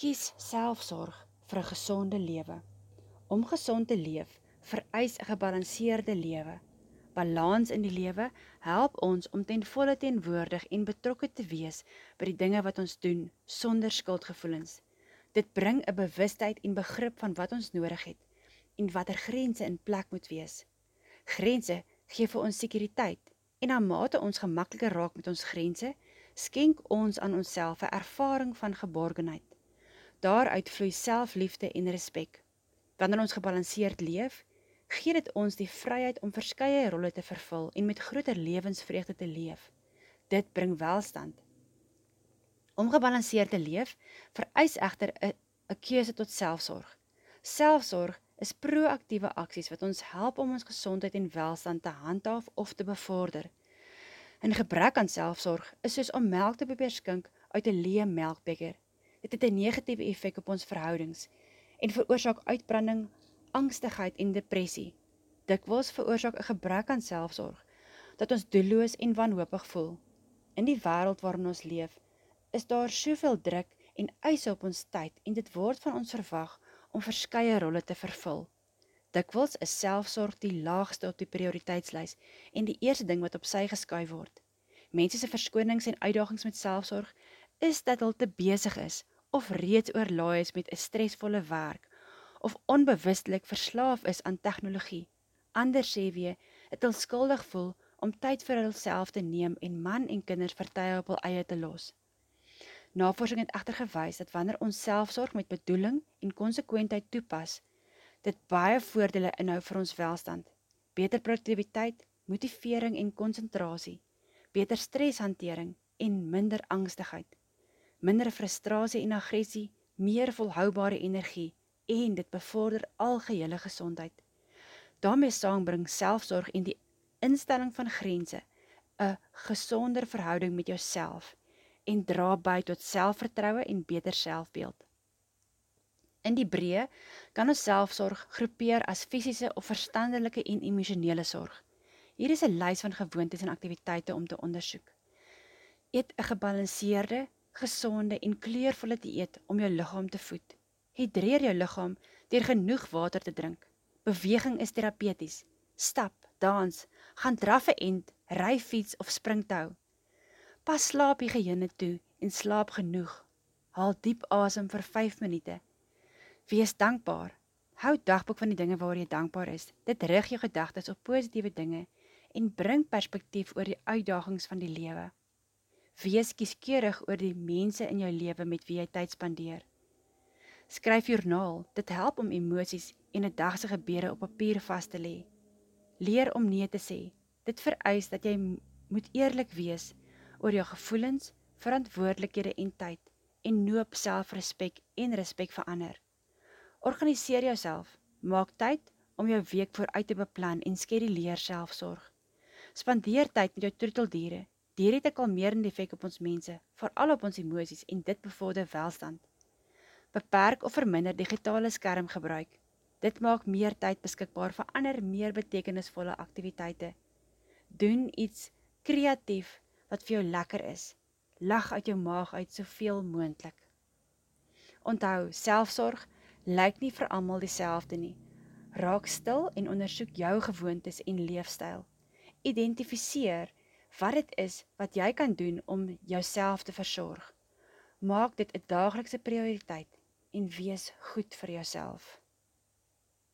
Kies selfsorg vir 'n gesonde lewe. Om gesond te leef, vereis 'n gebalanseerde lewe. Balans in die lewe help ons om ten volle teenwoordig en betrokke te wees by die dinge wat ons doen sonder skuldgevoelens. Dit bring 'n bewustheid en begrip van wat ons nodig het en watter grense in plek moet wees. Grense gee vir ons sekuriteit en na mate ons gemakliker raak met ons grense, skenk ons aan onsself 'n ervaring van geborgenheid. Daaruit vloei selfliefde en respek. Wanneer ons gebalanseerd leef, gee dit ons die vryheid om verskeie rolle te vervul en met groter lewensvreugde te leef. Dit bring welstand. Om gebalanseerd te leef, vereis egter 'n 'n keuse tot selfsorg. Selfsorg is proaktiewe aksies wat ons help om ons gesondheid en welstand te handhaaf of te bevorder. 'n Gebrek aan selfsorg is soos om melk te probeer skink uit 'n leë melkbeker. Dit het 'n negatiewe effek op ons verhoudings en veroorsaak uitbranding, angstigheid en depressie. Dikwels veroorsaak 'n gebrek aan selfsorg dat ons doelloos en wanhoopig voel. In die wêreld waarin ons leef, is daar soveel druk en eise op ons tyd en dit word van ons verwag om verskeie rolle te vervul. Dikwels is selfsorg die laagste op die prioriteitslys en die eerste ding wat op sy geskuif word. Mense se verskonings en uitdagings met selfsorg is dat hulle te besig is of reeds oorlaai is met 'n stresvolle werk of onbewustelik verslaaf is aan tegnologie. Anders sê weer, dit hulle skuldig voel om tyd vir hulself te neem en man en kinders vertye op hul eie te los. Navorsing het egter gewys dat wanneer ons selfsorg met bedoeling en konsekwentheid toepas, dit baie voordele inhou vir ons welstand. Beter produktiwiteit, motivering en konsentrasie, beter streshantering en minder angstigheid minder frustrasie en aggressie, meer volhoubare energie en dit bevorder algehele gesondheid. daarmee saambring selfsorg en die instelling van grense 'n gesonder verhouding met jouself en dra by tot selfvertroue en beter selfbeeld. In die breë kan ons selfsorg groepeer as fisiese of verstandelike en emosionele sorg. Hier is 'n lys van gewoontes en aktiwiteite om te ondersoek. Eet 'n gebalanseerde, gesonde en kleurvolle dieet om jou liggaam te voed. Hydreer jou liggaam deur genoeg water te drink. Beweging is terapeuties. Stap, dans, gaan draf 'n ent, ry fiets of spring tou. Pas slaap higiëne toe en slaap genoeg. Haal diep asem vir 5 minute. Wees dankbaar. Hou dagboek van die dinge waaroor jy dankbaar is. Dit rig jou gedagtes op positiewe dinge en bring perspektief oor die uitdagings van die lewe. Wees kieskeurig oor die mense in jou lewe met wie jy tyd spandeer. Skryf joernaal, dit help om emosies en 'n dag se gebeure op papier vas te lê. Leer om nee te sê. Dit vereis dat jy moet eerlik wees oor jou gevoelens, verantwoordelikhede en tyd en noop selfrespek en respek vir ander. Organiseer jouself, maak tyd om jou week vooruit te beplan en skeduleer selfsorg. Spandeer tyd met jou troeteldiere Dier het 'n kalmerende effek op ons mense, veral op ons emosies en dit bevorder welstand. Beperk of verminder digitale skermgebruik. Dit maak meer tyd beskikbaar vir ander meer betekenisvolle aktiwiteite. Doen iets kreatief wat vir jou lekker is. Lag uit jou maag uit soveel moontlik. Onthou, selfsorg lyk nie vir almal dieselfde nie. Raak stil en ondersoek jou gewoontes en leefstyl. Identifiseer wat dit is wat jy kan doen om jouself te versorg. Maak dit 'n daaglikse prioriteit en wees goed vir jouself.